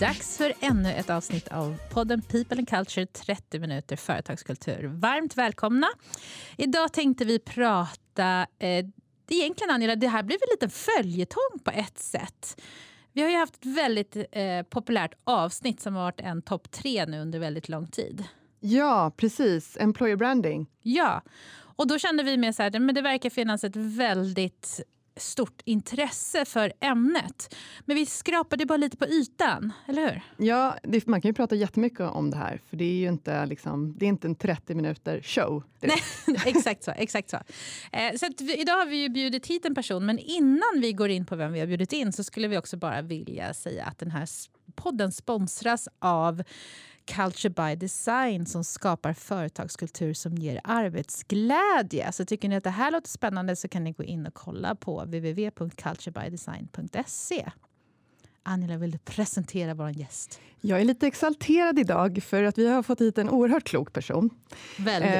dags för ännu ett avsnitt av podden People and Culture 30 minuter företagskultur. Varmt välkomna. Idag tänkte vi prata eh, Egentligen Angela, det här blev en liten följetong på ett sätt. Vi har ju haft ett väldigt eh, populärt avsnitt som har varit en topp tre nu under väldigt lång tid. Ja, precis. Employer branding. Ja, och då kände vi med så här, men det verkar finnas ett väldigt stort intresse för ämnet. Men vi skrapade bara lite på ytan, eller hur? Ja, det, man kan ju prata jättemycket om det här, för det är ju inte, liksom, det är inte en 30 minuter show. Nej, exakt så. Exakt så. Eh, så vi, idag har vi ju bjudit hit en person, men innan vi går in på vem vi har bjudit in så skulle vi också bara vilja säga att den här podden sponsras av Culture by Design som skapar företagskultur som ger arbetsglädje. Så tycker ni att det här låter spännande så kan ni gå in och kolla på www.culturebydesign.se. Angela, vill du presentera vår gäst? Jag är lite exalterad idag för att vi har fått hit en oerhört klok person. Väldigt. Eh, det,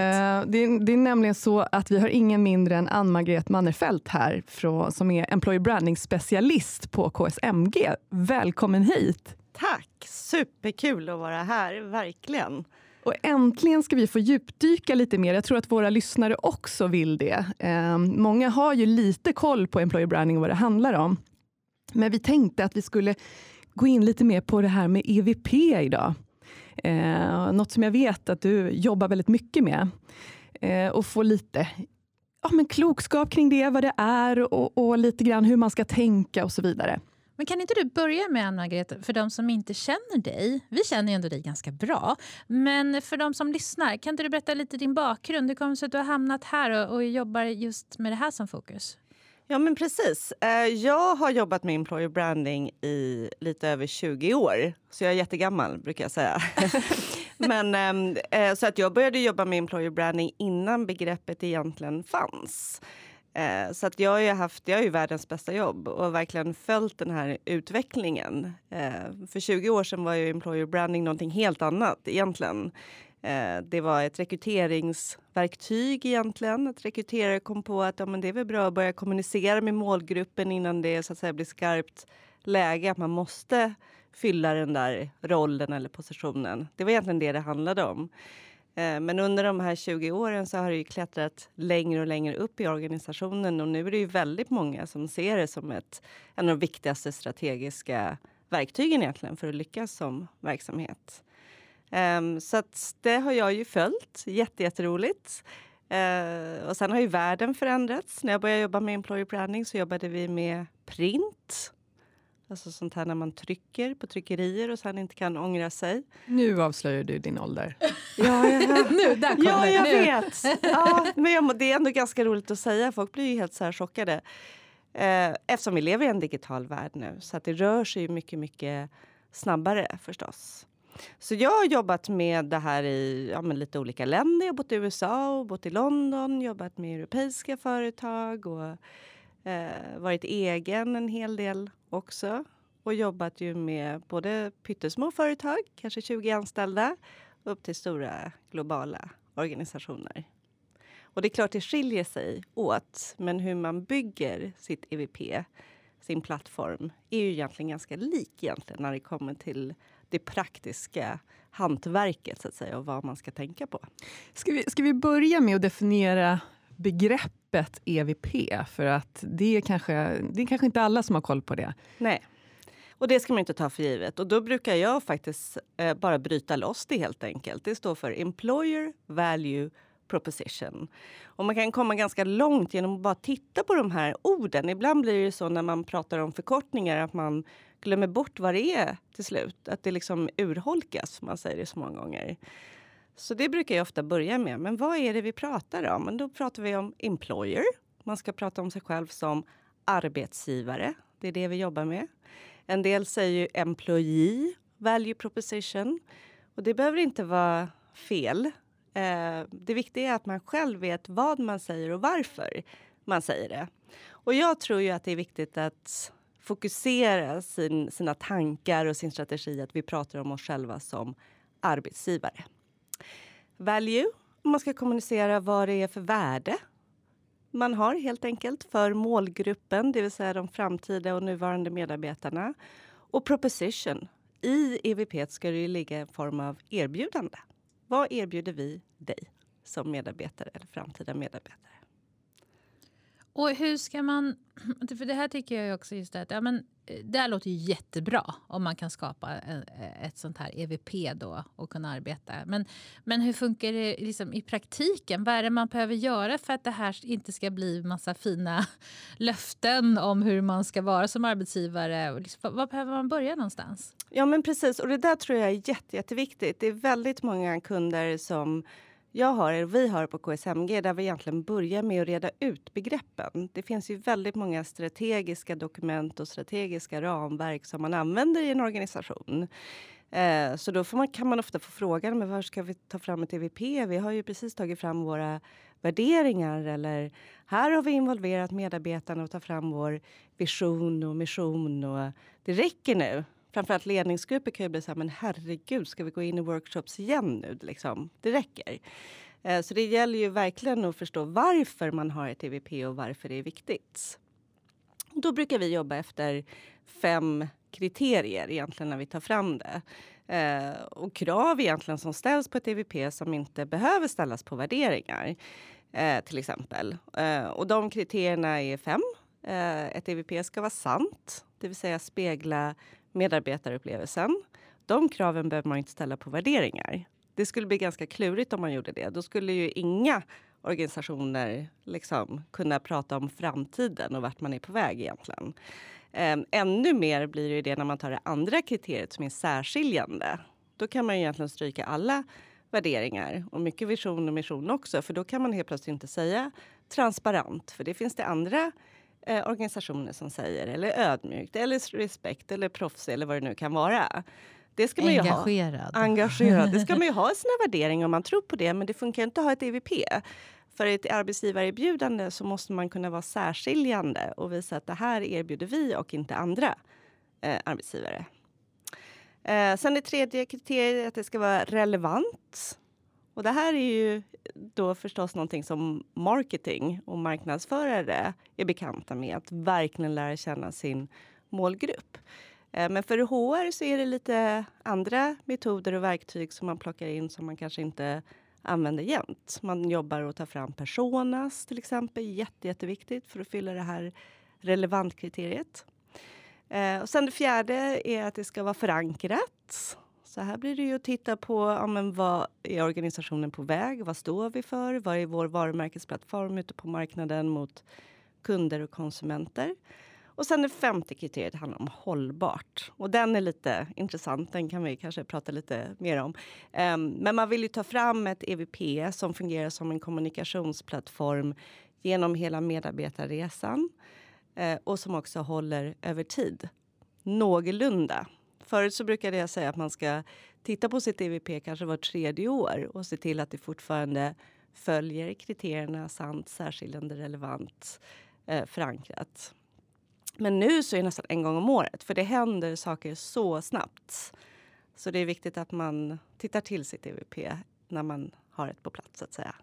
är, det, är, nämligen så att vi har ingen mindre än Ann-Margret Mannerfelt här från, som är Employer Branding specialist på KSMG. Välkommen hit! Tack! Superkul att vara här, verkligen. Och äntligen ska vi få djupdyka lite mer. Jag tror att våra lyssnare också vill det. Eh, många har ju lite koll på employer branding och vad det handlar om. Men vi tänkte att vi skulle gå in lite mer på det här med EVP idag. Eh, något som jag vet att du jobbar väldigt mycket med. Eh, och få lite ja, men klokskap kring det, vad det är och, och lite grann hur man ska tänka och så vidare. Men kan inte du börja med, Ann-Margret, för de som inte känner dig? Vi känner ju ändå dig ganska bra. Men för de som lyssnar, kan inte du berätta lite din bakgrund? Hur kommer det sig att du har hamnat här och, och jobbar just med det här som fokus? Ja, men precis. Eh, jag har jobbat med employer branding i lite över 20 år. Så jag är jättegammal, brukar jag säga. men, ehm, eh, så att jag började jobba med employer branding innan begreppet egentligen fanns. Eh, så att jag har ju haft, jag har ju världens bästa jobb och verkligen följt den här utvecklingen. Eh, för 20 år sedan var ju employer branding någonting helt annat egentligen. Eh, det var ett rekryteringsverktyg egentligen. Att rekryterare kom på att ja, men det är väl bra att börja kommunicera med målgruppen innan det så att säga, blir skarpt läge. Att man måste fylla den där rollen eller positionen. Det var egentligen det det handlade om. Eh, men under de här 20 åren så har det ju klättrat längre och längre upp i organisationen och nu är det ju väldigt många som ser det som ett, en av de viktigaste strategiska verktygen egentligen för att lyckas som verksamhet. Um, så det har jag ju följt. Jätteroligt. Uh, och sen har ju världen förändrats. När jag började jobba med employer branding så jobbade vi med print Alltså sånt här när man trycker på tryckerier och sen inte kan ångra sig. Nu avslöjar du din ålder. ja, ja. nu, där kom ja, det. jag nu. vet. Ja, men jag, det är ändå ganska roligt att säga. Folk blir ju helt så här chockade. Eh, eftersom vi lever i en digital värld nu. Så att det rör sig mycket, mycket snabbare förstås. Så jag har jobbat med det här i ja, lite olika länder. Jag har bott i USA och bott i London, jobbat med europeiska företag och Eh, varit egen en hel del också och jobbat ju med både pyttesmå företag, kanske 20 anställda, upp till stora globala organisationer. Och det är klart det skiljer sig åt, men hur man bygger sitt EVP, sin plattform, är ju egentligen ganska lik egentligen när det kommer till det praktiska hantverket så att säga och vad man ska tänka på. Ska vi, ska vi börja med att definiera begreppet EVP? För att det är, kanske, det är kanske inte alla som har koll på det. Nej. Och det ska man inte ta för givet. Och då brukar jag faktiskt eh, bara bryta loss det helt enkelt. Det står för Employer Value Proposition. Och man kan komma ganska långt genom att bara titta på de här orden. Ibland blir det så när man pratar om förkortningar att man glömmer bort vad det är till slut. Att det liksom urholkas, man säger det så många gånger. Så det brukar jag ofta börja med. Men vad är det vi pratar om? Men då pratar vi om employer. Man ska prata om sig själv som arbetsgivare. Det är det vi jobbar med. En del säger ju employee value proposition. Och det behöver inte vara fel. Eh, det viktiga är att man själv vet vad man säger och varför man säger det. Och jag tror ju att det är viktigt att fokusera sin, sina tankar och sin strategi att vi pratar om oss själva som arbetsgivare value. Man ska kommunicera vad det är för värde man har helt enkelt för målgruppen, det vill säga de framtida och nuvarande medarbetarna. Och proposition i EVP ska det ligga en form av erbjudande. Vad erbjuder vi dig som medarbetare eller framtida medarbetare? Och hur ska man... För det här tycker jag också just att... Ja, men, eh, det här låter ju jättebra om man kan skapa eh, eh, ett sånt här EVP då och kunna arbeta. Men, men hur funkar det liksom i praktiken? Vad är det man behöver göra för att det här inte ska bli massa fina löften om hur man ska vara som arbetsgivare? Liksom, var behöver man börja någonstans? Ja, men precis. Och det där tror jag är jätte, jätteviktigt. Det är väldigt många kunder som jag har, vi har på KSMG där vi egentligen börjar med att reda ut begreppen. Det finns ju väldigt många strategiska dokument och strategiska ramverk som man använder i en organisation. Eh, så då man, kan man ofta få frågan, men var ska vi ta fram ett EVP? Vi har ju precis tagit fram våra värderingar eller här har vi involverat medarbetarna och tagit fram vår vision och mission och det räcker nu framförallt ledningsgrupper kan ju bli så här, men herregud, ska vi gå in i workshops igen nu? Liksom, det räcker. Eh, så det gäller ju verkligen att förstå varför man har ett EVP och varför det är viktigt. Då brukar vi jobba efter fem kriterier egentligen när vi tar fram det. Eh, och krav egentligen som ställs på ett EVP som inte behöver ställas på värderingar. Eh, till exempel. Eh, och de kriterierna är fem. Eh, ett EVP ska vara sant, det vill säga spegla medarbetarupplevelsen. De kraven behöver man inte ställa på värderingar. Det skulle bli ganska klurigt om man gjorde det. Då skulle ju inga organisationer liksom kunna prata om framtiden och vart man är på väg egentligen. Ehm, ännu mer blir det, det när man tar det andra kriteriet som är särskiljande. Då kan man egentligen stryka alla värderingar och mycket vision och mission också. För då kan man helt plötsligt inte säga transparent, för det finns det andra eh, organisationer som säger, eller ödmjukt, eller respekt, eller proffs eller vad det nu kan vara. Det ska man ju Engagerad. Ha. Engagerad. Det ska man ju ha i sina värderingar om man tror på det, men det funkar inte att ha ett EVP. För ett arbetsgivarerbjudande så måste man kunna vara särskiljande och visa att det här erbjuder vi och inte andra eh, arbetsgivare. Eh, sen det tredje kriteriet att det ska vara relevant. Och det här är ju då förstås någonting som marketing och marknadsförare är bekanta med. Att verkligen lära känna sin målgrupp. Eh, men för HR så är det lite andra metoder och verktyg som man plockar in som man kanske inte använder jämt. Man jobbar och tar fram personas till exempel. Jätte, jätteviktigt för att fylla det här relevant-kriteriet. Eh, och sen det fjärde är att det ska vara förankrat. Så här blir det ju att titta på ja, men vad är organisationen på väg? Vad står vi för? Vad är vår varumärkesplattform ute på marknaden mot kunder och konsumenter? Och sen det femte kriteriet handlar om hållbart. Och den är lite intressant. Den kan vi kanske prata lite mer om. Um, men man vill ju ta fram ett EVP som fungerar som en kommunikationsplattform genom hela medarbetarresan uh, och som också håller över tid. Någorlunda. Förut så brukade jag säga att man ska titta på sitt EVP kanske var tredje år och se till att det fortfarande följer kriterierna sant, särskiljande, relevant, eh, förankrat. Men nu så är det nästan en gång om året, för det händer saker så snabbt. Så det är viktigt att man tittar till sitt EVP när man har ett på plats. så att säga.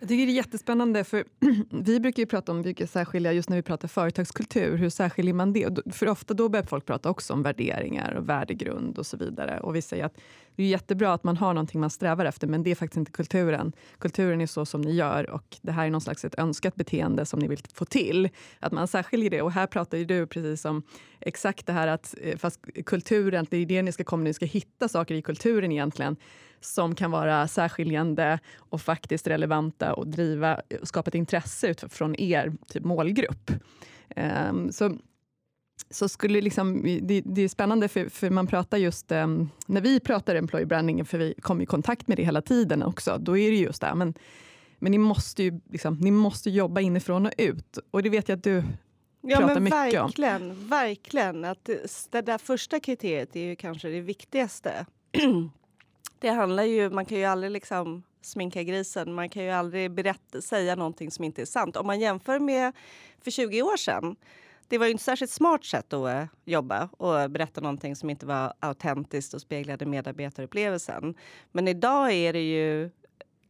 Jag tycker det är jättespännande, för vi brukar ju prata om, vi särskilja just när vi pratar företagskultur, hur särskiljer man det? För ofta då börjar folk prata också om värderingar och värdegrund och så vidare. Och vi säger att det är jättebra att man har någonting man strävar efter, men det är faktiskt inte kulturen. Kulturen är så som ni gör och det här är någon slags ett önskat beteende som ni vill få till. Att man särskiljer det. Och här pratar ju du precis om exakt det här att, eh, fast kulturen, det är det ni ska komma, ni ska hitta saker i kulturen egentligen som kan vara särskiljande och faktiskt relevanta och driva, skapa ett intresse utifrån er typ målgrupp. Um, så så skulle liksom, det, det, är spännande för, för man pratar just, um, när vi pratar employer branding, för vi kommer i kontakt med det hela tiden också, då är det just det, men, men ni måste ju liksom, ni måste jobba inifrån och ut. Och det vet jag att du ja, pratar mycket verkligen, om. Verkligen, att det där första kriteriet är ju kanske det viktigaste. Det handlar ju, man kan ju aldrig liksom sminka grisen. Man kan ju aldrig berätta, säga någonting som inte är sant. Om man jämför med för 20 år sedan. Det var ju inte särskilt smart sätt att eh, jobba och berätta någonting som inte var autentiskt och speglade medarbetarupplevelsen. Men idag är det ju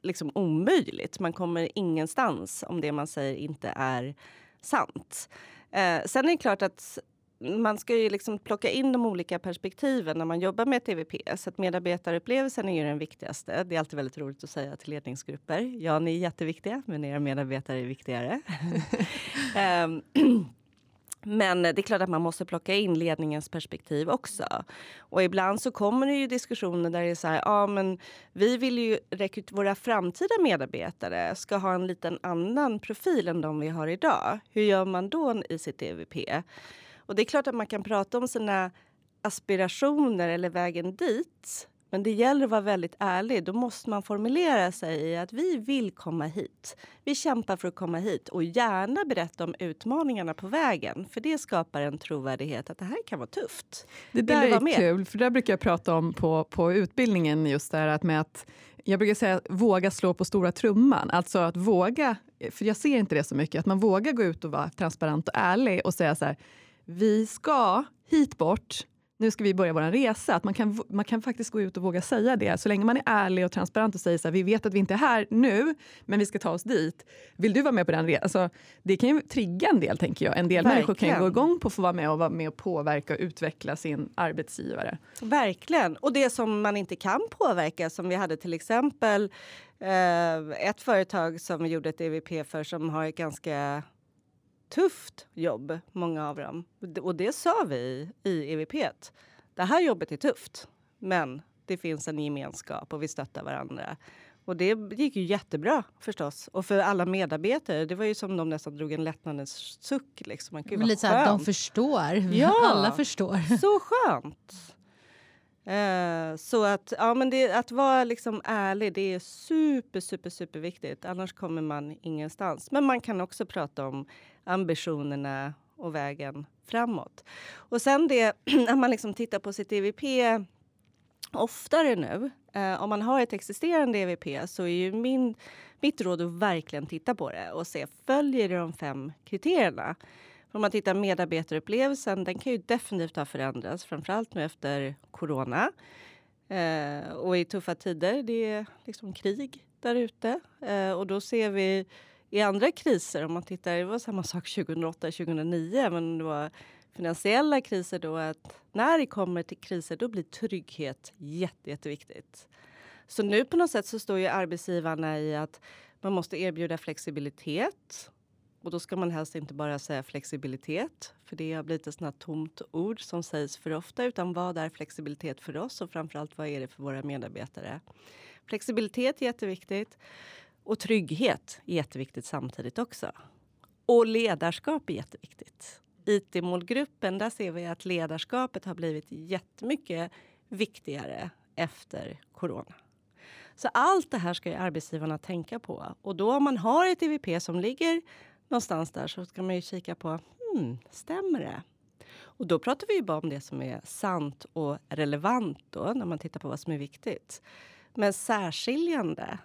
liksom omöjligt. Man kommer ingenstans om det man säger inte är sant. Eh, sen är det klart att man ska ju liksom plocka in de olika perspektiven när man jobbar med ett EVP. Så att medarbetarupplevelsen är ju den viktigaste. Det är alltid väldigt roligt att säga till ledningsgrupper. Ja, ni är jätteviktiga, men era medarbetare är viktigare. um, Men det är klart att man måste plocka in ledningens perspektiv också. Och ibland så kommer det ju diskussioner där det är så här, ja men vi vill ju våra framtida medarbetare ska ha en liten annan profil än de vi har idag. Hur gör man då i sitt EVP? Och det är klart att man kan prata om sina aspirationer eller vägen dit. Men det gäller att vara väldigt ärlig. Då måste man formulera sig i att vi vill komma hit. Vi kämpar för att komma hit och gärna berätta om utmaningarna på vägen. För det skapar en trovärdighet att det här kan vara tufft. Det där är kul, för det brukar jag prata om på, på utbildningen. just där att med att jag brukar säga våga slå på stora trumman. Alltså att våga, för jag ser inte det så mycket, att man vågar gå ut och vara transparent och ärlig och säga så här, vi ska hit bort nu ska vi börja vår resa. Att man kan, man kan faktiskt gå ut och våga säga det. Så länge man är ärlig och transparent och säger så här, vi vet att vi inte är här nu, men vi ska ta oss dit. Vill du vara med på den resan? Alltså, det kan ju trigga en del, tänker jag. En del Verkligen. människor kan gå igång på att få vara med och vara med och påverka och utveckla sin arbetsgivare. Verkligen. Och det som man inte kan påverka, som vi hade till exempel eh, ett företag som vi gjorde ett EVP för som har ett ganska tufft jobb, många av dem. Och det sa vi i EVP. Det här jobbet är tufft, men det finns en gemenskap och vi stöttar varandra. Och det gick ju jättebra förstås. Och för alla medarbetare, det var ju som de nästan drog en lättnadens suck. Liksom. Men lite så här, de förstår. Ja, alla förstår. Så skönt! Eh, så att, ja, men det, att vara liksom ärlig, det är super, super, super viktigt. Annars kommer man ingenstans. Men man kan också prata om ambitionerna och vägen framåt. Och sen det, när man liksom tittar på sitt EVP oftare nu. Eh, om man har ett existerande EVP så är ju min, mitt råd att verkligen titta på det och se, följer det de fem kriterierna? Om man tittar medarbetarupplevelsen, den kan ju definitivt ha förändrats, framförallt nu efter corona. Eh, och i tuffa tider, det är liksom krig där ute. Eh, och då ser vi i andra kriser, om man tittar, det var samma sak 2008-2009, men det var finansiella kriser då, att när det kommer till kriser då blir trygghet jätte, jätteviktigt. Så nu på något sätt så står ju arbetsgivarna i att man måste erbjuda flexibilitet. Och då ska man helst inte bara säga flexibilitet, för det har blivit ett sånt tomt ord som sägs för ofta, utan vad är flexibilitet för oss och framförallt vad är det för våra medarbetare? Flexibilitet är jätteviktigt. Och trygghet är jätteviktigt samtidigt också. Och ledarskap är jätteviktigt. IT-målgruppen, där ser vi att ledarskapet har blivit jättemycket viktigare efter corona. Så allt det här ska ju arbetsgivarna tänka på. Och då om man har ett EVP som ligger någonstans där så ska man ju kika på, hmm, stämmer det? Och då pratar vi ju bara om det som är sant och relevant då, när man tittar på vad som är viktigt. Men särskiljande,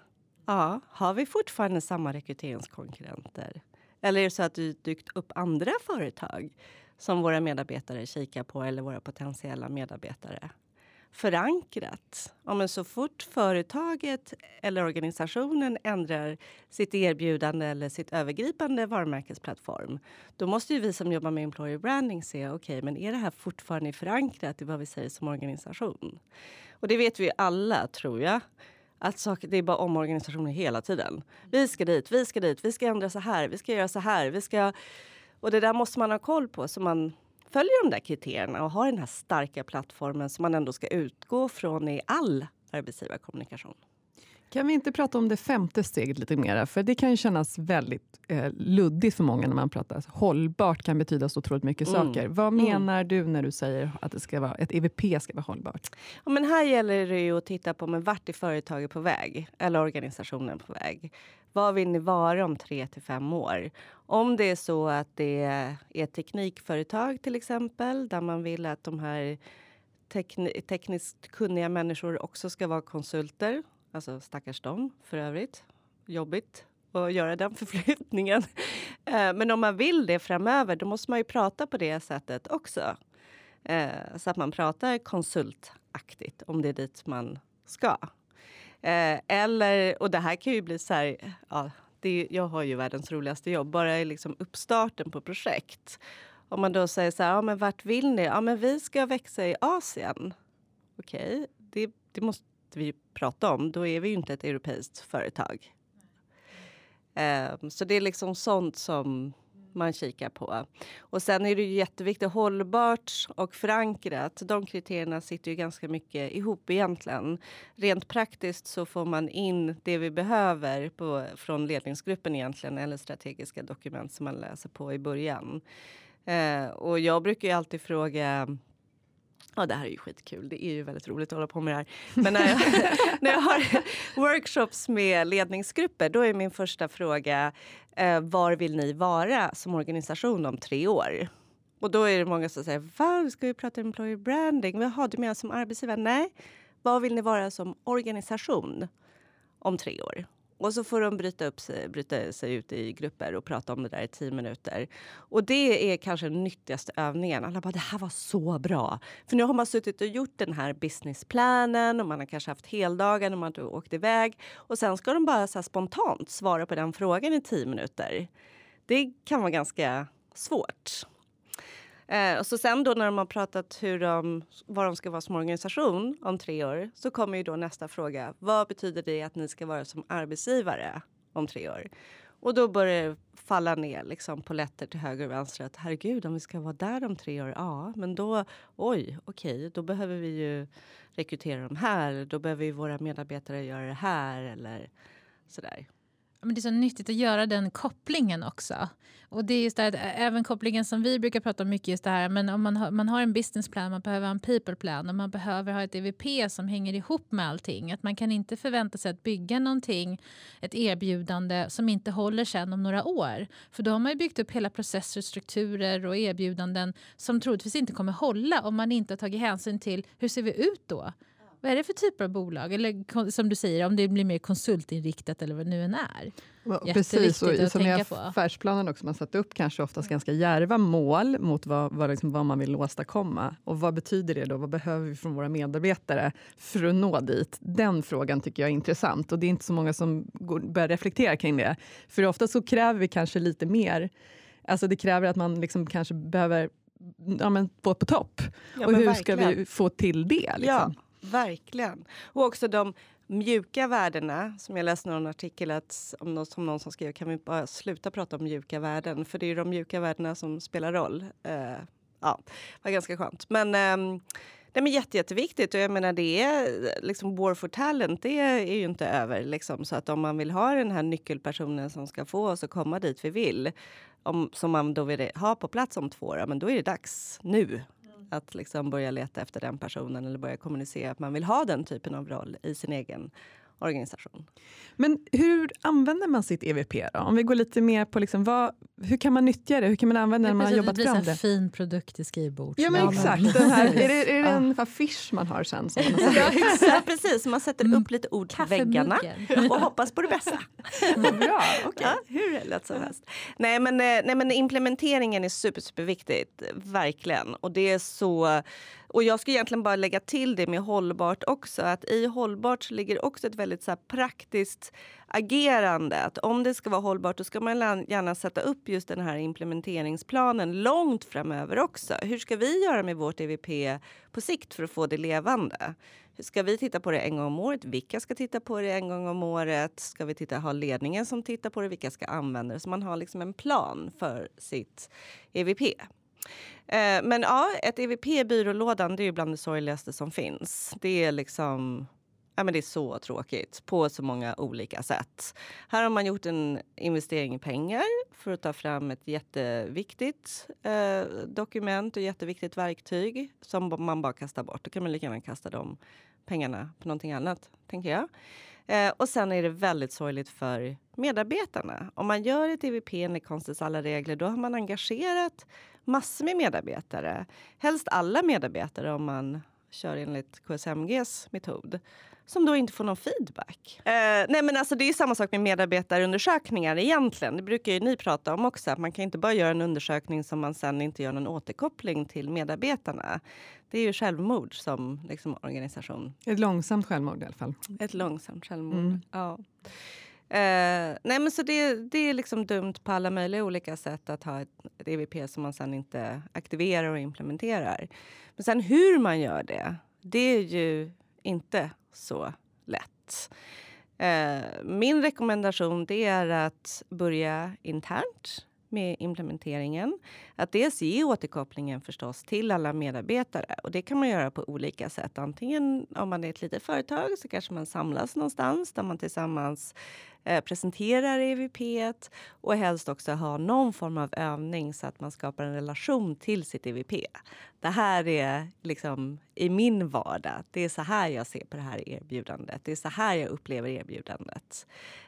Ja, har vi fortfarande samma rekryteringskonkurrenter? Eller är det så att det dykt upp andra företag som våra medarbetare kikar på eller våra potentiella medarbetare? Förankrat. Ja, men så fort företaget eller organisationen ändrar sitt erbjudande eller sitt övergripande varumärkesplattform då måste ju vi som jobbar med employer branding se okej, okay, men är det här fortfarande förankrat i vad vi säger som organisation? Och det vet vi alla, tror jag att saker, det är bara omorganisationer hela tiden. Vi ska dit, vi ska dit, vi ska ändra så här, vi ska göra så här. Vi ska... Och det där måste man ha koll på så man följer de där kriterierna och har den här starka plattformen som man ändå ska utgå från i all arbetsgivarkommunikation. Kan vi inte prata om det femte steget lite mer? För det kan ju kännas väldigt eh, luddigt för många när man pratar. Hållbart kan betyda så otroligt mycket mm. saker. Vad mm. menar mm. du när du säger att det ska vara, ett EVP ska vara hållbart? Ja, men här gäller det ju att titta på men vart är företaget på väg? Eller organisationen på väg? Vad vill ni vara om tre till fem år? Om det är så att det är ett teknikföretag till exempel där man vill att de här tekn tekniskt kunniga människor också ska vara konsulter Alltså stackars dem för övrigt. Jobbigt att göra den förflyttningen. Eh, men om man vill det framöver, då måste man ju prata på det sättet också. Eh, så att man pratar konsultaktigt om det är dit man ska. Eh, eller, och det här kan ju bli så här, ja, det, jag har ju världens roligaste jobb. Bara liksom uppstarten på projekt Om man då säger så här, ja, men vart vill ni? Ja, men vi ska växa i Asien. Okej, okay. det, det måste vi prata om. Då är vi ju inte ett europeiskt företag. Um, så det är liksom sånt som man kikar på. Och sen är det ju jätteviktigt hållbart och förankrat. De kriterierna sitter ju ganska mycket ihop egentligen. Rent praktiskt så får man in det vi behöver på, från ledningsgruppen egentligen eller strategiska dokument som man läser på i början. Eh, och jag brukar ju alltid fråga Ja, det här är ju skitkul. Det är ju väldigt roligt att hålla på med det här. Men när jag, när jag har workshops med ledningsgrupper då är min första fråga eh, var vill ni vara som organisation om tre år? Och då är det många som säger va, ska vi prata employer branding? Jaha, du menar som arbetsgivare? Nej, vad vill ni vara som organisation om tre år? Och så får de bryta, upp sig, bryta sig ut i grupper och prata om det där i tio minuter. Och det är kanske den nyttigaste övningen. Alla bara, det här var så bra. För nu har man suttit och gjort den här businessplanen och man har kanske haft heldagar när man har åkt iväg. Och sen ska de bara så spontant svara på den frågan i tio minuter. Det kan vara ganska svårt. Eh, och så sen då när de har pratat hur de, vad de ska vara som organisation om tre år så kommer ju då nästa fråga. Vad betyder det att ni ska vara som arbetsgivare om tre år? Och då börjar det falla ner liksom på lätter till höger och vänster. Att herregud, om vi ska vara där om tre år, ja, men då, oj, okej, okay, då behöver vi ju rekrytera de här. Då behöver ju våra medarbetare göra det här eller sådär men det är så nyttigt att göra den kopplingen också. Och det är just det här, även kopplingen som vi brukar prata om mycket, just det här, men om man har, man har en businessplan, man behöver ha en people plan och man behöver ha ett EVP som hänger ihop med allting. Att man kan inte förvänta sig att bygga någonting, ett erbjudande som inte håller sen om några år. För då har man ju byggt upp hela processer, strukturer och erbjudanden som troligtvis inte kommer hålla om man inte har tagit hänsyn till hur ser vi ut då? Vad är det för typer av bolag? Eller som du säger, om det blir mer konsultinriktat eller vad det nu än är. Precis, och som i affärsplanen också, man satt upp kanske oftast ganska järva mål mot vad, vad, liksom, vad man vill åstadkomma. Och vad betyder det då? Vad behöver vi från våra medarbetare för att nå dit? Den frågan tycker jag är intressant och det är inte så många som går, börjar reflektera kring det. För ofta så kräver vi kanske lite mer. Alltså det kräver att man liksom kanske behöver ja, men på, på topp. Ja, och hur verkligen. ska vi få till det? Liksom? Ja. Verkligen. Och också de mjuka värdena, som jag läste någon artikel att, om någon, som någon som skrev, kan vi bara sluta prata om mjuka värden? För det är de mjuka värdena som spelar roll. Uh, ja, det var ganska skönt. Men um, det är jätte, jätteviktigt och jag menar det är liksom War for talent, det är ju inte över liksom. Så att om man vill ha den här nyckelpersonen som ska få oss att komma dit vi vill, om, som man då vill ha på plats om två år, men då är det dags nu att liksom börja leta efter den personen eller börja kommunicera att man vill ha den typen av roll i sin egen organisation. Men hur använder man sitt EVP? Då? Om vi går lite mer på liksom vad, hur kan man nyttja det? Hur kan man använda det när man har jobbat fram det? Det blir en fin produkt i skrivbords. Ja, men exakt. Den här, är det, är det en affisch man har sen? Som man ja, exakt. precis. Man sätter upp lite ord på väggarna och hoppas på det bästa. Bra, okay. ja, hur lätt som helst. Nej men, eh, nej, men implementeringen är super, superviktigt. Verkligen. Och det är så och jag ska egentligen bara lägga till det med hållbart också. Att i hållbart ligger också ett väldigt så här, praktiskt agerande. Att om det ska vara hållbart då ska man gärna sätta upp just den här implementeringsplanen långt framöver också. Hur ska vi göra med vårt EVP på sikt för att få det levande? Ska vi titta på det en gång om året? Vilka ska titta på det en gång om året? Ska vi titta, ha ledningen som tittar på det? Vilka ska använda det? Så man har liksom en plan för sitt EVP. Eh, men ja, ett EVP i byrålådan det är ju bland det sorgligaste som finns. Det är liksom... Ja, men det är så tråkigt på så många olika sätt. Här har man gjort en investering i pengar för att ta fram ett jätteviktigt eh, dokument och jätteviktigt verktyg som man bara kastar bort. Då kan man lika gärna kasta de pengarna på någonting annat, tänker jag. Eh, och sen är det väldigt sorgligt för medarbetarna. Om man gör ett EVP enligt konstens alla regler, då har man engagerat massor med medarbetare. Helst alla medarbetare om man kör enligt KSMGs metod som då inte får någon feedback. Eh, nej men alltså det är samma sak med medarbetarundersökningar egentligen. Det brukar ju ni prata om också. Att man kan inte bara göra en undersökning som man sen inte gör någon återkoppling till medarbetarna. Det är ju självmord som liksom, organisation. Ett långsamt självmord i alla fall. Ett långsamt självmord, mm. ja. Eh, nej men så det, det är liksom dumt på alla möjliga olika sätt att ha ett, ett EVP som man sen inte aktiverar och implementerar. Men sen hur man gör det, det är ju inte så lätt. Eh, min rekommendation det är att börja internt med implementeringen. Att dels ge återkopplingen förstås till alla medarbetare. Och Det kan man göra på olika sätt. Antingen om man är ett litet företag så kanske man samlas någonstans där man tillsammans eh, presenterar EVP och helst också ha någon form av övning så att man skapar en relation till sitt EVP. Det här är liksom i min vardag. Det är så här jag ser på det här erbjudandet. Det är så här jag upplever erbjudandet.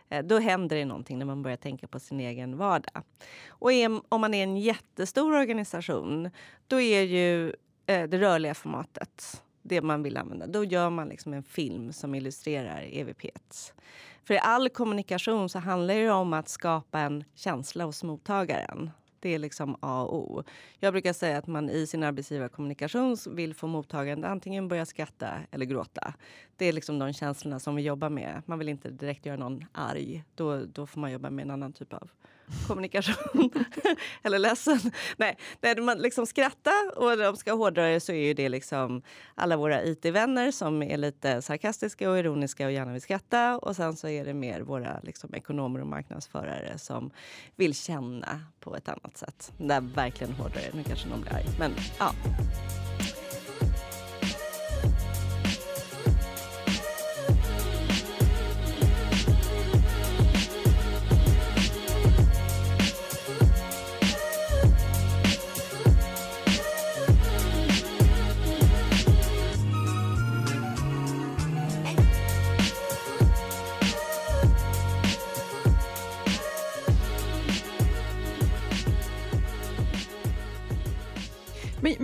Eh, då händer det någonting när man börjar tänka på sin egen vardag. Och är, om man är en jättestor organisation, då är ju eh, det rörliga formatet det man vill använda. Då gör man liksom en film som illustrerar EVP. För i all kommunikation så handlar det om att skapa en känsla hos mottagaren. Det är liksom A och O. Jag brukar säga att man i sin arbetsgivarkommunikation vill få mottagaren att antingen börja skratta eller gråta. Det är liksom de känslorna som vi jobbar med. Man vill inte direkt göra någon arg. Då, då får man jobba med en annan typ av kommunikation. Eller ledsen. Nej, när man liksom skrattar och de ska hårdra det så är ju det liksom alla våra IT-vänner som är lite sarkastiska och ironiska och gärna vill skratta. Och sen så är det mer våra liksom, ekonomer och marknadsförare som vill känna på ett annat sätt. Där verkligen hårdrar det. Nu kanske någon blir arg. Men ja.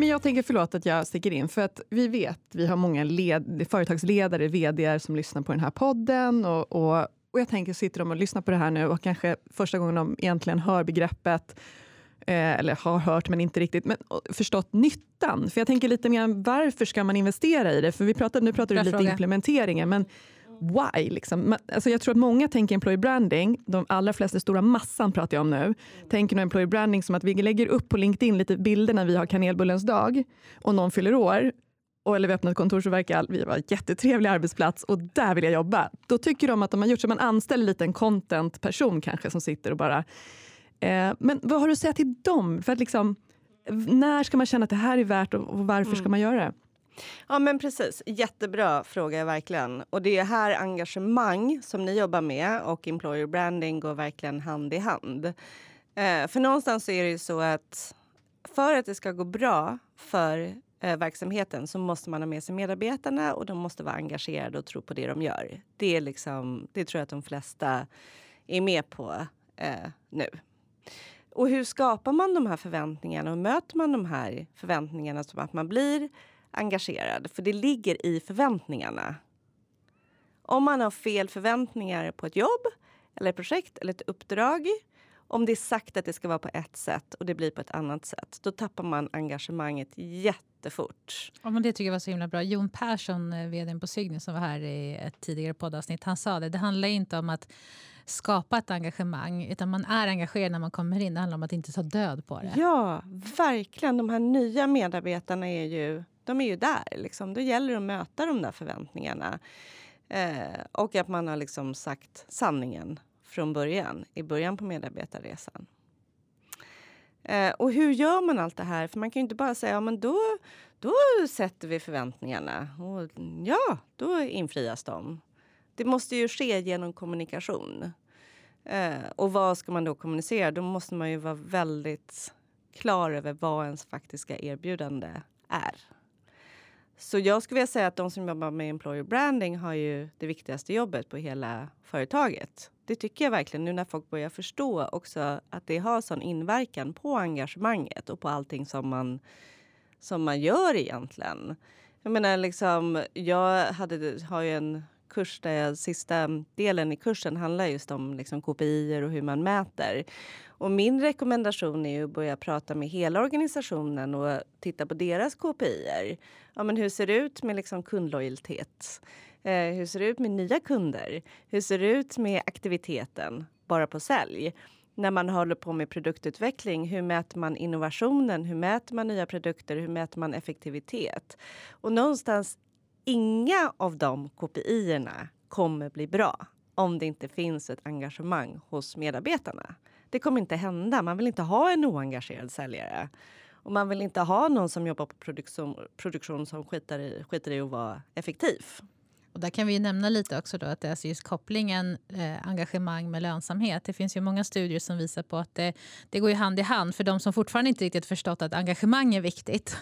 Men, jag tänker, förlåt att jag sticker in, för att vi vet, vi har många led, företagsledare, vd som lyssnar på den här podden och, och, och jag tänker, sitter de och lyssnar på det här nu och kanske första gången de egentligen hör begreppet eh, eller har hört men inte riktigt men förstått nyttan. För jag tänker lite mer, varför ska man investera i det? För vi pratade, nu pratar du lite fråga. implementeringen, men why? Liksom. Alltså jag tror att många tänker employer branding, de allra flesta stora massan pratar jag om nu, tänker nog employer branding som att vi lägger upp på LinkedIn lite bilder när vi har kanelbullens dag och någon fyller år och eller vi öppnar ett kontor så verkar vi vara en jättetrevlig arbetsplats och där vill jag jobba. Då tycker de att de har gjort så man anställer lite en content-person kanske som sitter och bara... Eh, men vad har du att säga till dem? För att liksom, när ska man känna att det här är värt och, och varför mm. ska man göra det? Ja men precis, jättebra fråga verkligen. Och det är här engagemang som ni jobbar med och employer branding går verkligen hand i hand. Eh, för någonstans är det ju så att för att det ska gå bra för eh, verksamheten så måste man ha med sig medarbetarna och de måste vara engagerade och tro på det de gör. Det, är liksom, det tror jag att de flesta är med på eh, nu. Och hur skapar man de här förväntningarna och möter man de här förväntningarna som att man blir engagerad. För det ligger i förväntningarna. Om man har fel förväntningar på ett jobb, eller ett projekt eller ett uppdrag om det är sagt att det ska vara på ett sätt och det blir på ett annat sätt, då tappar man engagemanget jättefort. Ja, men det tycker jag var så himla bra. Jon Persson, eh, vd på Cygnus, som var här i ett tidigare poddavsnitt, han sa det. Det handlar inte om att skapa ett engagemang, utan man är engagerad när man kommer in. Det handlar om att inte ta död på det. Ja, verkligen. De här nya medarbetarna är ju de är ju där. Liksom. Då gäller det att möta de där förväntningarna. Eh, och att man har liksom sagt sanningen från början, i början på medarbetarresan. Eh, och hur gör man allt det här? För man kan ju inte bara säga ja, men då, då sätter vi förväntningarna. Och ja, då infrias de. Det måste ju ske genom kommunikation. Eh, och vad ska man då kommunicera? Då måste man ju vara väldigt klar över vad ens faktiska erbjudande är. Så jag skulle vilja säga att de som jobbar med employer branding har ju det viktigaste jobbet på hela företaget. Det tycker jag verkligen nu när folk börjar förstå också att det har sån inverkan på engagemanget och på allting som man, som man gör egentligen. Jag menar liksom, jag hade, har ju en kurs där jag, sista delen i kursen handlar just om liksom KPI och hur man mäter. Och min rekommendation är att börja prata med hela organisationen och titta på deras KPI. Ja, men hur ser det ut med liksom kundlojalitet? Eh, hur ser det ut med nya kunder? Hur ser det ut med aktiviteten bara på sälj? När man håller på med produktutveckling, hur mäter man innovationen? Hur mäter man nya produkter? Hur mäter man effektivitet? Och någonstans, inga av de KPI-erna kommer bli bra om det inte finns ett engagemang hos medarbetarna. Det kommer inte hända. Man vill inte ha en oengagerad säljare. Och man vill inte ha någon som jobbar på produktion, produktion som skiter i, skiter i att vara effektiv. Och där kan vi nämna lite också då att det är alltså just kopplingen eh, engagemang med lönsamhet. Det finns ju många studier som visar på att det, det går ju hand i hand. För de som fortfarande inte riktigt förstått att engagemang är viktigt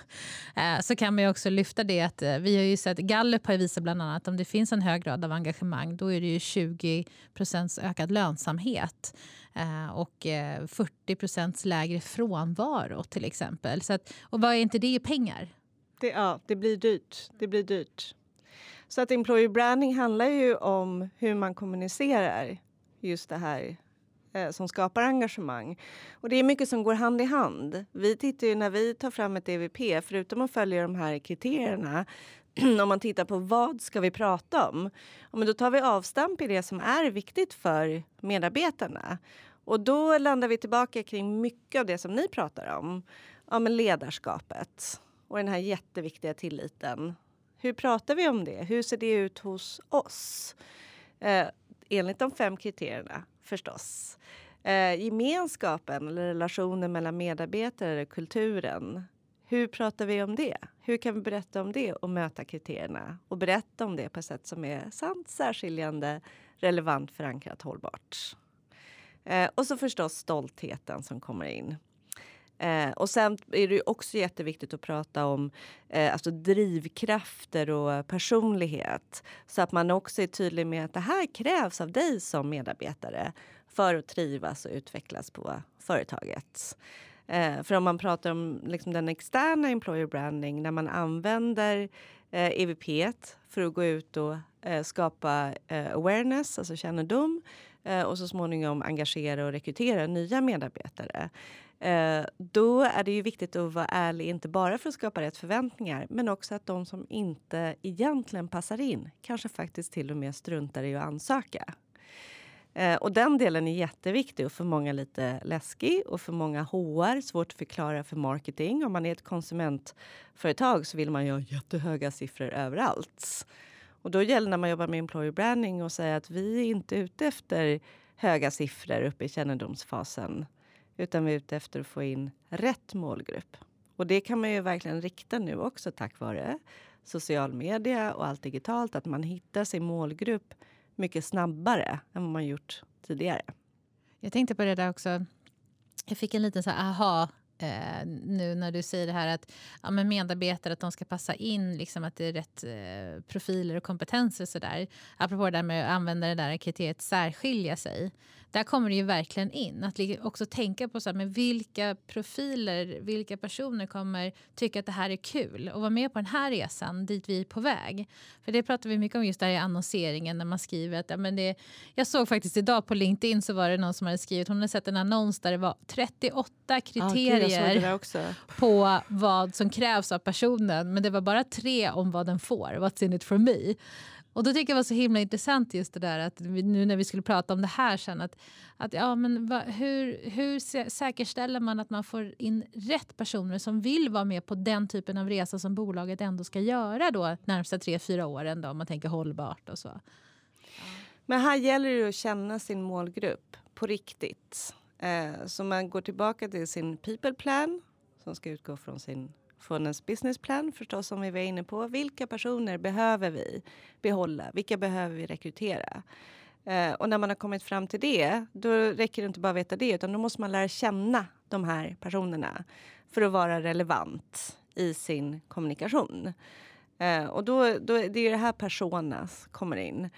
eh, så kan man ju också lyfta det att eh, vi har ju sett Gallup har visat bland annat att om det finns en hög grad av engagemang då är det ju 20 procents ökad lönsamhet eh, och eh, 40 procents lägre frånvaro till exempel. Så att, och vad är inte det i pengar? Det, ja, det blir dyrt. Det blir dyrt. Så att employer branding handlar ju om hur man kommunicerar just det här eh, som skapar engagemang. Och det är mycket som går hand i hand. Vi tittar ju när vi tar fram ett EVP, förutom att följa de här kriterierna, om man tittar på vad ska vi prata om? Ja, men då tar vi avstamp i det som är viktigt för medarbetarna. Och då landar vi tillbaka kring mycket av det som ni pratar om. Ja, men ledarskapet och den här jätteviktiga tilliten hur pratar vi om det? Hur ser det ut hos oss? Eh, enligt de fem kriterierna förstås. Eh, gemenskapen eller relationen mellan medarbetare, kulturen. Hur pratar vi om det? Hur kan vi berätta om det och möta kriterierna och berätta om det på ett sätt som är sant, särskiljande, relevant, förankrat, hållbart? Eh, och så förstås stoltheten som kommer in. Eh, och sen är det också jätteviktigt att prata om eh, alltså drivkrafter och personlighet. Så att man också är tydlig med att det här krävs av dig som medarbetare för att trivas och utvecklas på företaget. Eh, för om man pratar om liksom den externa employer branding när man använder eh, EVP för att gå ut och eh, skapa eh, awareness, alltså kännedom eh, och så småningom engagera och rekrytera nya medarbetare Eh, då är det ju viktigt att vara ärlig, inte bara för att skapa rätt förväntningar men också att de som inte egentligen passar in kanske faktiskt till och med struntar i att ansöka. Eh, och den delen är jätteviktig och för många lite läskig och för många HR svårt att förklara för marketing. Om man är ett konsumentföretag så vill man ju ha jättehöga siffror överallt. Och då gäller när man jobbar med employer branding och säga att vi är inte ute efter höga siffror uppe i kännedomsfasen utan vi är ute efter att få in rätt målgrupp. Och det kan man ju verkligen rikta nu också tack vare social media och allt digitalt. Att man hittar sin målgrupp mycket snabbare än vad man gjort tidigare. Jag tänkte på det där också. Jag fick en liten så här aha eh, nu när du säger det här att ja, men medarbetare att de ska passa in, liksom att det är rätt eh, profiler och kompetenser. Så där. Apropå det där med att använda det där kriteriet särskilja sig där kommer det ju verkligen in. Att också tänka på så här, med vilka profiler, vilka personer kommer tycka att det här är kul och vara med på den här resan dit vi är på väg. För det pratar vi mycket om just där i annonseringen när man skriver att ja, men det, jag såg faktiskt idag på LinkedIn så var det någon som hade skrivit, hon hade sett en annons där det var 38 kriterier ah, på vad som krävs av personen men det var bara tre om vad den får, what's in it for me. Och då tycker jag det var så himla intressant just det där att vi, nu när vi skulle prata om det här sen att, att ja, men va, hur, hur säkerställer man att man får in rätt personer som vill vara med på den typen av resa som bolaget ändå ska göra då närmsta tre, fyra åren då, om man tänker hållbart och så. Men här gäller det att känna sin målgrupp på riktigt. Eh, så man går tillbaka till sin people plan som ska utgå från sin från ens businessplan förstås som vi var inne på. Vilka personer behöver vi behålla? Vilka behöver vi rekrytera? Eh, och när man har kommit fram till det, då räcker det inte bara att veta det utan då måste man lära känna de här personerna för att vara relevant i sin kommunikation. Eh, och då, då, det är det här personas kommer in.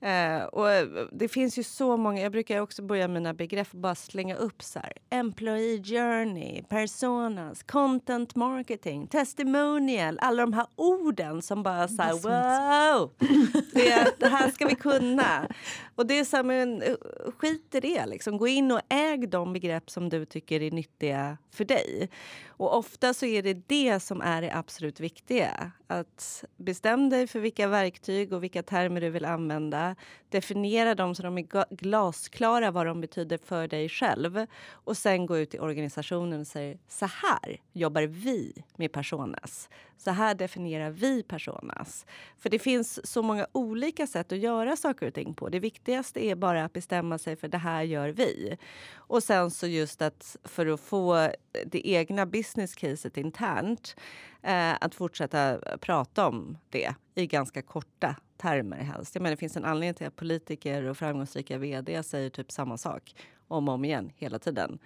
Eh, och eh, det finns ju så många, jag brukar också börja mina begrepp och bara slänga upp så här. Employee journey, personas, content marketing, testimonial. Alla de här orden som bara så här, wow! Det, det, här ska vi kunna. Och det är så här, men eh, skit i det liksom. Gå in och äg de begrepp som du tycker är nyttiga för dig. Och ofta så är det det som är det absolut viktiga. Att bestäm dig för vilka verktyg och vilka termer du vill använda. Definiera dem så de är glasklara vad de betyder för dig själv. Och sen gå ut i organisationen och säga så här jobbar vi med personas. Så här definierar vi personas. För det finns så många olika sätt att göra saker och ting på. Det viktigaste är bara att bestämma sig för det här gör vi. Och sen så just att för att få det egna business caset internt eh, att fortsätta prata om det i ganska korta termer helst. Jag menar, det finns en anledning till att politiker och framgångsrika vd säger typ samma sak om och om igen hela tiden.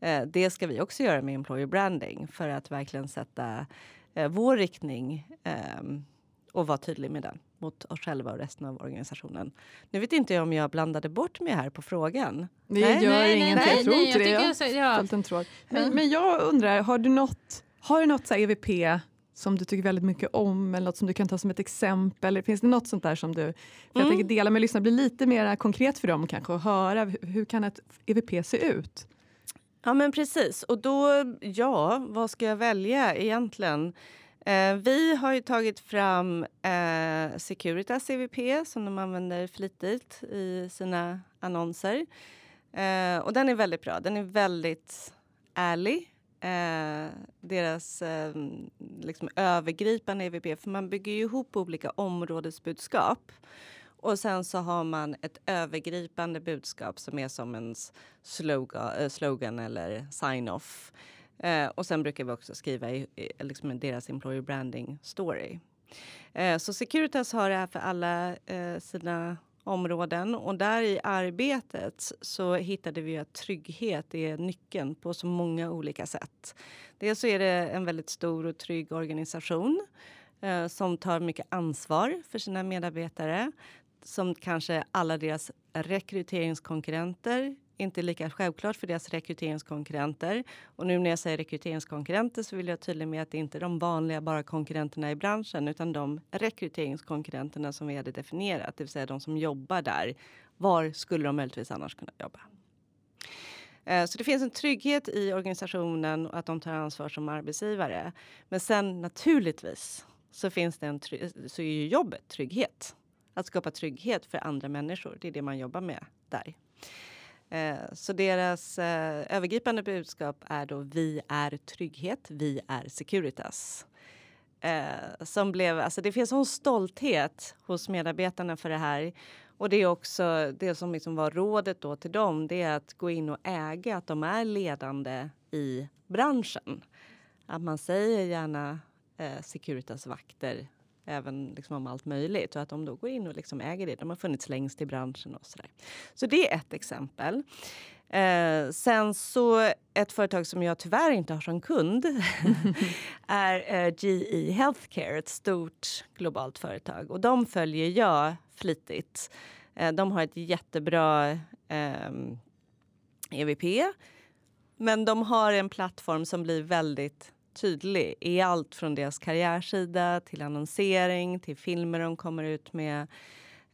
Eh, det ska vi också göra med employer branding för att verkligen sätta eh, vår riktning eh, och vara tydlig med den mot oss själva och resten av organisationen. Nu vet inte jag om jag blandade bort mig här på frågan. Det nej, gör nej, ingenting. Nej, jag tror inte det. Jag, så, ja. Men, men jag undrar, har du något, har du något så EVP som du tycker väldigt mycket om eller något som du kan ta som ett exempel? Finns det något sånt där som du för mm. jag tänker dela med lyssnarna, bli lite mer konkret för dem kanske och höra hur kan ett EVP se ut? Ja men precis och då, ja, vad ska jag välja egentligen? Eh, vi har ju tagit fram eh, Securitas CVP som de använder flitigt i sina annonser. Eh, och den är väldigt bra. Den är väldigt ärlig. Eh, deras eh, liksom övergripande EVP, för man bygger ju ihop olika områdesbudskap. Och sen så har man ett övergripande budskap som är som en slogan, eh, slogan eller sign-off. Eh, och sen brukar vi också skriva i, i liksom deras employer branding story. Eh, så Securitas har det här för alla eh, sina områden och där i arbetet så hittade vi att trygghet är nyckeln på så många olika sätt. Dels så är det en väldigt stor och trygg organisation eh, som tar mycket ansvar för sina medarbetare som kanske alla deras rekryteringskonkurrenter inte lika självklart för deras rekryteringskonkurrenter. Och nu när jag säger rekryteringskonkurrenter så vill jag tydlig med att det inte är de vanliga bara konkurrenterna i branschen utan de rekryteringskonkurrenterna som vi hade definierat, det vill säga de som jobbar där. Var skulle de möjligtvis annars kunna jobba? Eh, så det finns en trygghet i organisationen och att de tar ansvar som arbetsgivare. Men sen naturligtvis så finns det en så är ju jobbet trygghet. Att skapa trygghet för andra människor, det är det man jobbar med där. Eh, så deras eh, övergripande budskap är då vi är trygghet, vi är Securitas. Eh, som blev, alltså det finns en stolthet hos medarbetarna för det här. Och det är också det som liksom var rådet då till dem, det är att gå in och äga att de är ledande i branschen. Att man säger gärna eh, Securitas vakter även liksom om allt möjligt och att de då går in och liksom äger det. De har funnits längst i branschen och sådär. Så det är ett exempel. Eh, sen så ett företag som jag tyvärr inte har som kund är eh, GE Healthcare, ett stort globalt företag. Och de följer jag flitigt. Eh, de har ett jättebra EVP. Ehm, e Men de har en plattform som blir väldigt tydlig i allt från deras karriärsida till annonsering till filmer de kommer ut med.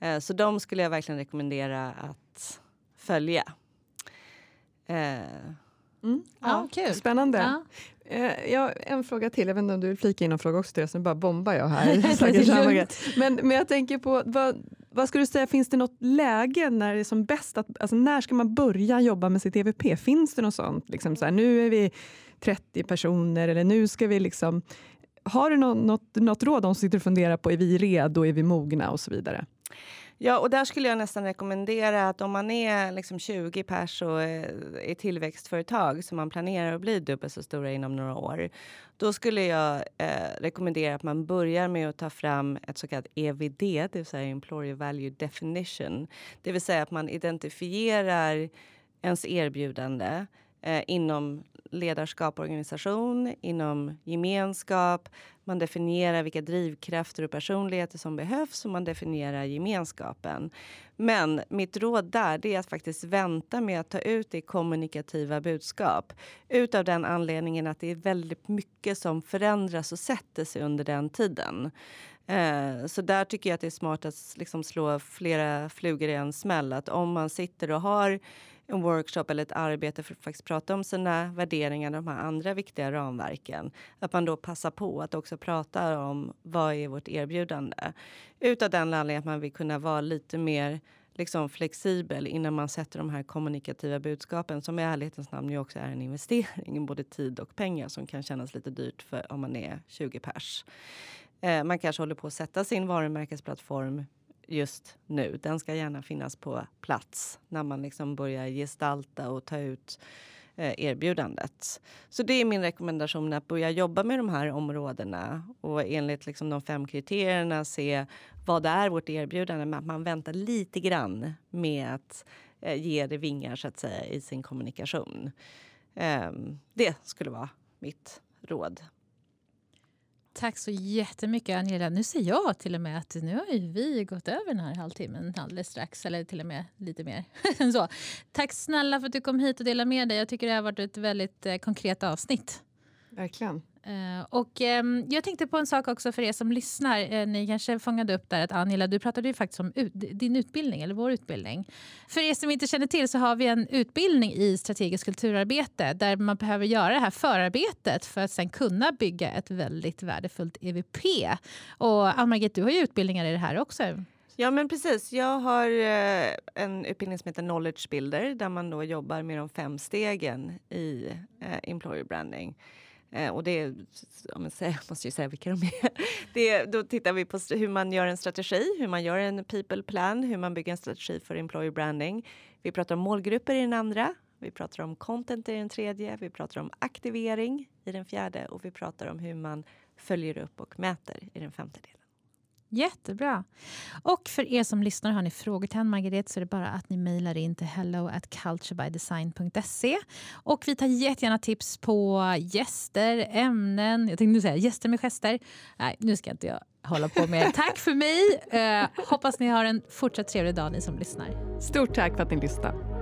Eh, så de skulle jag verkligen rekommendera att följa. Eh, mm. Ja, kul. Spännande. Ja. Eh, jag, en fråga till, jag vet inte om du vill flika in en fråga också Therese, nu bara bombar jag här. men, men jag tänker på, vad, vad skulle du säga, finns det något läge när det är som bäst, att, alltså när ska man börja jobba med sitt EVP? Finns det något sånt? Liksom så här, nu är vi 30 personer eller nu ska vi liksom... Har du något, något, något råd om som sitter och funderar på är vi redo, är vi mogna och så vidare? Ja, och där skulle jag nästan rekommendera att om man är liksom 20 pers och är tillväxtföretag som man planerar att bli dubbelt så stora inom några år. Då skulle jag eh, rekommendera att man börjar med att ta fram ett så kallat EVD, det vill säga Employer Value Definition. Det vill säga att man identifierar ens erbjudande eh, inom ledarskap och organisation, inom gemenskap. Man definierar vilka drivkrafter och personligheter som behövs och man definierar gemenskapen. Men mitt råd där är att faktiskt vänta med att ta ut det kommunikativa budskap. Utav den anledningen att det är väldigt mycket som förändras och sätter sig under den tiden. Eh, så där tycker jag att det är smart att liksom slå flera flugor i en smäll. Att om man sitter och har en workshop eller ett arbete för att faktiskt prata om sina värderingar, de här andra viktiga ramverken. Att man då passar på att också prata om vad är vårt erbjudande. Utav den anledningen att man vill kunna vara lite mer liksom flexibel innan man sätter de här kommunikativa budskapen som i ärlighetens namn ju också är en investering, i både tid och pengar som kan kännas lite dyrt för om man är 20 pers. Eh, man kanske håller på att sätta sin varumärkesplattform just nu. Den ska gärna finnas på plats när man liksom börjar gestalta och ta ut eh, erbjudandet. Så det är min rekommendation att börja jobba med de här områdena och enligt liksom de fem kriterierna se vad det är vårt erbjudande, men att man väntar lite grann med att eh, ge det vingar så att säga i sin kommunikation. Ehm, det skulle vara mitt råd. Tack så jättemycket Angela. Nu ser jag till och med att nu har vi gått över den här halvtimmen alldeles strax, eller till och med lite mer. så. Tack snälla för att du kom hit och delade med dig. Jag tycker det har varit ett väldigt eh, konkret avsnitt. Verkligen. Uh, och um, Jag tänkte på en sak också för er som lyssnar. Uh, ni kanske fångade upp där att Angela, du pratade ju faktiskt om ut, din utbildning, eller vår utbildning. För er som inte känner till så har vi en utbildning i strategiskt kulturarbete där man behöver göra det här förarbetet för att sen kunna bygga ett väldigt värdefullt EVP. Och Ann-Margit, du har ju utbildningar i det här också. Ja, men precis. Jag har uh, en utbildning som heter Knowledge Builder där man då jobbar med de fem stegen i employer branding. Eh, och det är, jag måste ju säga vilka de är. Det, då tittar vi på hur man gör en strategi, hur man gör en people plan, hur man bygger en strategi för employer branding. Vi pratar om målgrupper i den andra. Vi pratar om content i den tredje. Vi pratar om aktivering i den fjärde och vi pratar om hur man följer upp och mäter i den femte delen. Jättebra. Och för er som lyssnar har ni frågor till Ann-Margret så är det bara att ni mejlar in till hello at culturebydesign.se. Och vi tar jättegärna tips på gäster, ämnen. Jag tänkte nu säga gäster med gester. Nej, nu ska inte jag hålla på mer. Tack för mig. Uh, hoppas ni har en fortsatt trevlig dag ni som lyssnar. Stort tack för att ni lyssnade.